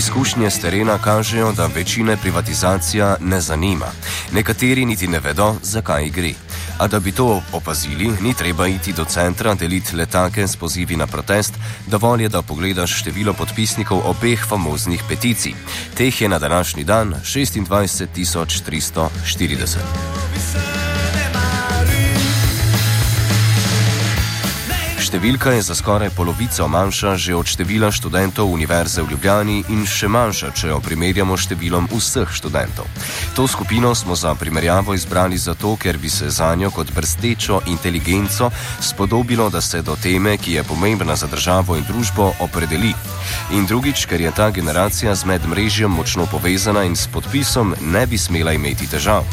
Izkušnje z terena kažejo, da večine privatizacija ne zanima. Nekateri niti ne vedo, zakaj gre. A da bi to opazili, ni treba iti do centra, deliti letake s pozivi na protest, dovolj je, da pogledaš število podpisnikov obeh famoznih peticij. Teh je na današnji dan 26.340. Številka je za skoraj polovico manjša že od števila študentov Univerze v Ljubljani in še manjša, če jo primerjamo s številom vseh študentov. To skupino smo za primerjavo izbrali zato, ker bi se za njo kot brstečo inteligenco spodobilo, da se do teme, ki je pomembna za državo in družbo, opredeli. In drugič, ker je ta generacija z medmrežjem močno povezana in s podpisom ne bi smela imeti težav.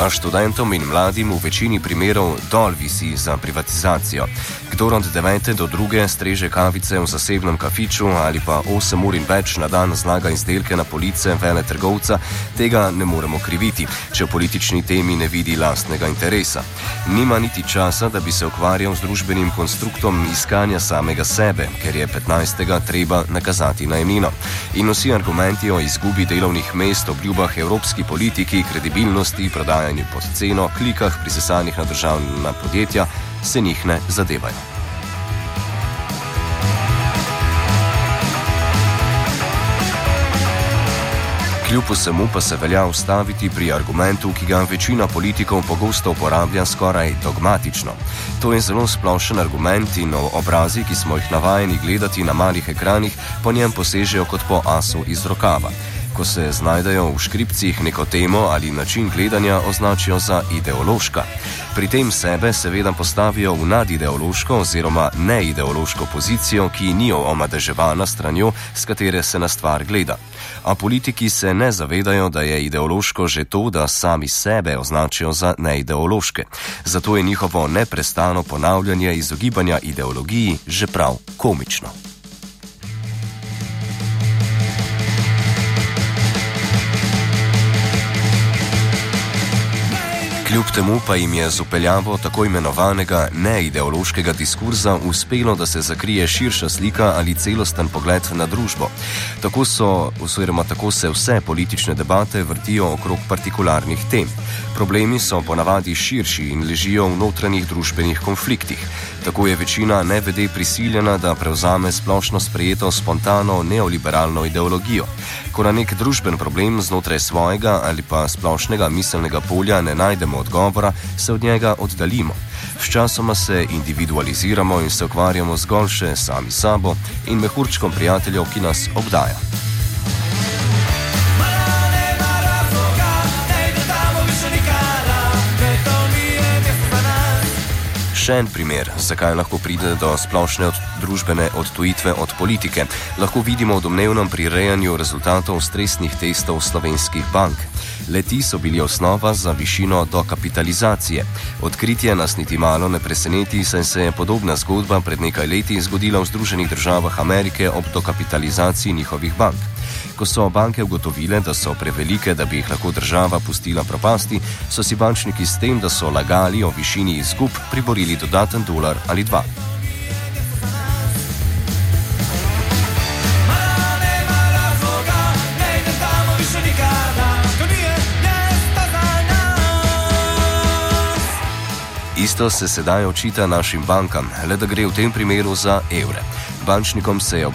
A študentom in mladim v večini primerov dol visi za privatizacijo. Kdor od 9. do 2. streže kavice v zasebnem kafiču ali pa 8 ur in več na dan zlaga izdelke na police vele trgovca, tega ne moremo kriviti, če v politični temi ne vidi lastnega interesa. Nima niti časa, da bi se ukvarjal z družbenim konstruktom iskanja samega sebe, ker je 15. treba nakazati na imeno. In vsi argumenti o izgubi delovnih mest, obljubah evropski politiki, kredibilnosti, prodajanju pod ceno, klikah prisesanih na državna podjetja, se njih ne zadevajo. Kljub vsemu pa se velja ustaviti pri argumentu, ki ga večina politikov pogosto uporablja skoraj dogmatično. To je zelo splošen argument in obrazi, ki smo jih navajeni gledati na malih ekranih, po njem posežejo kot po asu iz rokava ko se znajdejo v škripcih neko temo ali način gledanja, označijo za ideološka. Pri tem sebe seveda postavijo v nadideološko oziroma neideološko pozicijo, ki ni omadeževana stranjo, s katere se na stvar gleda. A politiki se ne zavedajo, da je ideološko že to, da sami sebe označijo za neideološke. Zato je njihovo neprestano ponavljanje izogibanja ideologiji že prav komično. Kljub temu pa jim je z upeljavo tako imenovanega neideološkega diskurza uspelo, da se zakrije širša slika ali celosten pogled na družbo. Tako, so, tako se vse politične debate vrtijo okrog partikularnih tem. Problemi so ponavadi širši in ležijo v notranjih družbenih konfliktih. Tako je večina nevede prisiljena, da prevzame splošno sprejeto spontano neoliberalno ideologijo. Ko na nek družben problem znotraj svojega ali pa splošnega miselnega polja ne najdemo odgovora, se od njega oddaljimo. Sčasoma se individualiziramo in se ukvarjamo zgolj še sami sabo in mehurčkom prijateljev, ki nas obdaja. Še en primer, zakaj lahko pride do splošne od družbene odtujitve od politike, lahko vidimo v domnevnem prirejanju rezultatov stresnih testov slovenskih bank. Leti so bili osnova za višino dokapitalizacije. Odkritje nas niti malo ne preseneti, saj se je podobna zgodba pred nekaj leti zgodila v Združenih državah Amerike ob dokapitalizaciji njihovih bank. Ko so banke ugotovile, da so prevelike, da bi jih lahko država pustila propasti, so si bančniki s tem, da so lagali o višini izgub, priborili dodaten dolar ali dva. Isto se sedaj očita našim bankam, le da gre v tem primeru za evre. Bančnikom se je ob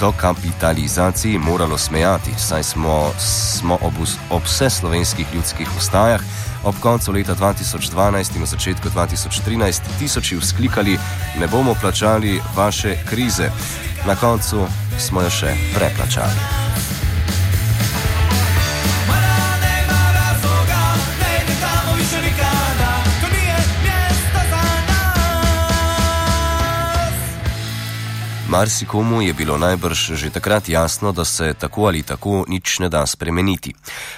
dokapitalizaciji moralo smejati, saj smo, smo ob, ob vse slovenskih ljudskih ustajah ob koncu leta 2012 in v začetku 2013 tisoči vzklikali: Ne bomo plačali vaše krize. Na koncu smo jo še preplačali. Marsikomu je bilo najbrž že takrat jasno, da se tako ali tako nič ne da spremeniti.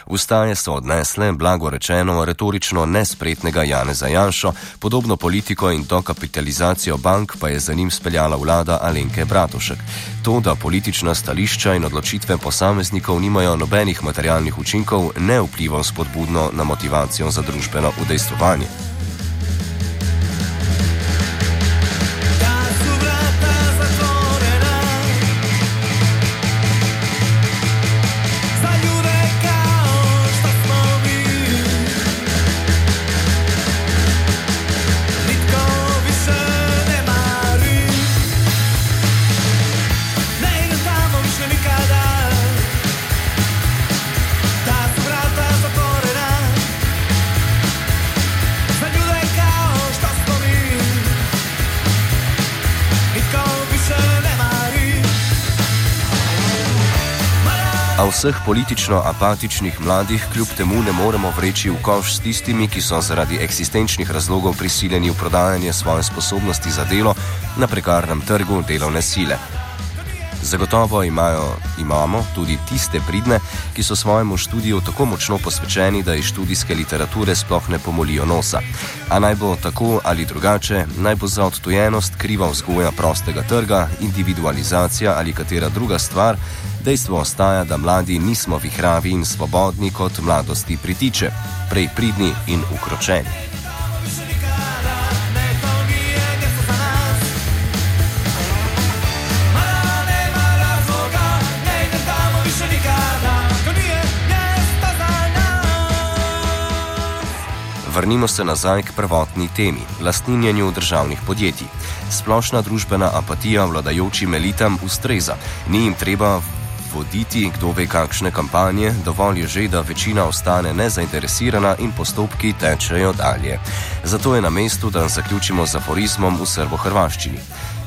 Ustaje so odnesle, blago rečeno, retorično nespretnega Janeza Janša, podobno politiko in dokapitalizacijo bank pa je za njim speljala vlada Alenke Bratošek. To, da politična stališča in odločitve posameznikov nimajo nobenih materialnih učinkov, ne vpliva spodbudno na motivacijo za družbeno udejstvovanje. A vseh politično apatičnih mladih kljub temu ne moremo vreči v koš s tistimi, ki so zaradi eksistenčnih razlogov prisiljeni v prodajanje svoje sposobnosti za delo na prekarnem trgu delovne sile. Zagotovo imajo, imamo tudi tiste pridne, ki so svojemu študiju tako močno posvečeni, da iz študijske literature sploh ne pomolijo nosa. A naj bo tako ali drugače, naj bo za odtojenost kriva vzgoja prostega trga, individualizacija ali katera druga stvar, dejstvo ostaja, da mladi nismo vihravi in svobodni kot mladosti pritiče, prej pridni in ukročeni. Vrnimo se nazaj k prvotni temi - lastninjenju državnih podjetij. Splošna družbena apatija vladajočim elitam ustreza, ni jim treba voditi kdo ve kakšne kampanje, dovolj je že, da večina ostane nezainteresirana in postopki tečejo dalje. Zato je na mestu, da zaključimo z aforizmom v srbo-hrvaščini.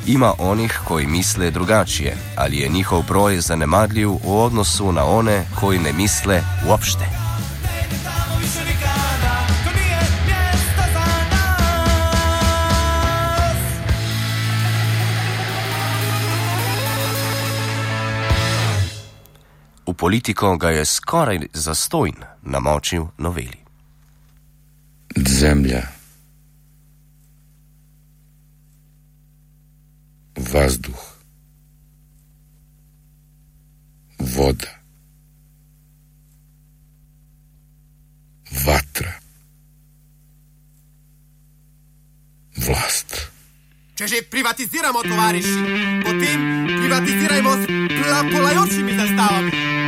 Ima onih, koji misle drugačije, ali je njihov broj zanemarljiv v odnosu na one, koji ne misle uopšte. V politiko ga je skoraj zastojn namočil noveli. Zemlja, vazduh, voda, vatra, vlast. Če že privatiziramo tovariši, potem privatizirajmo s polajočimi zastavami.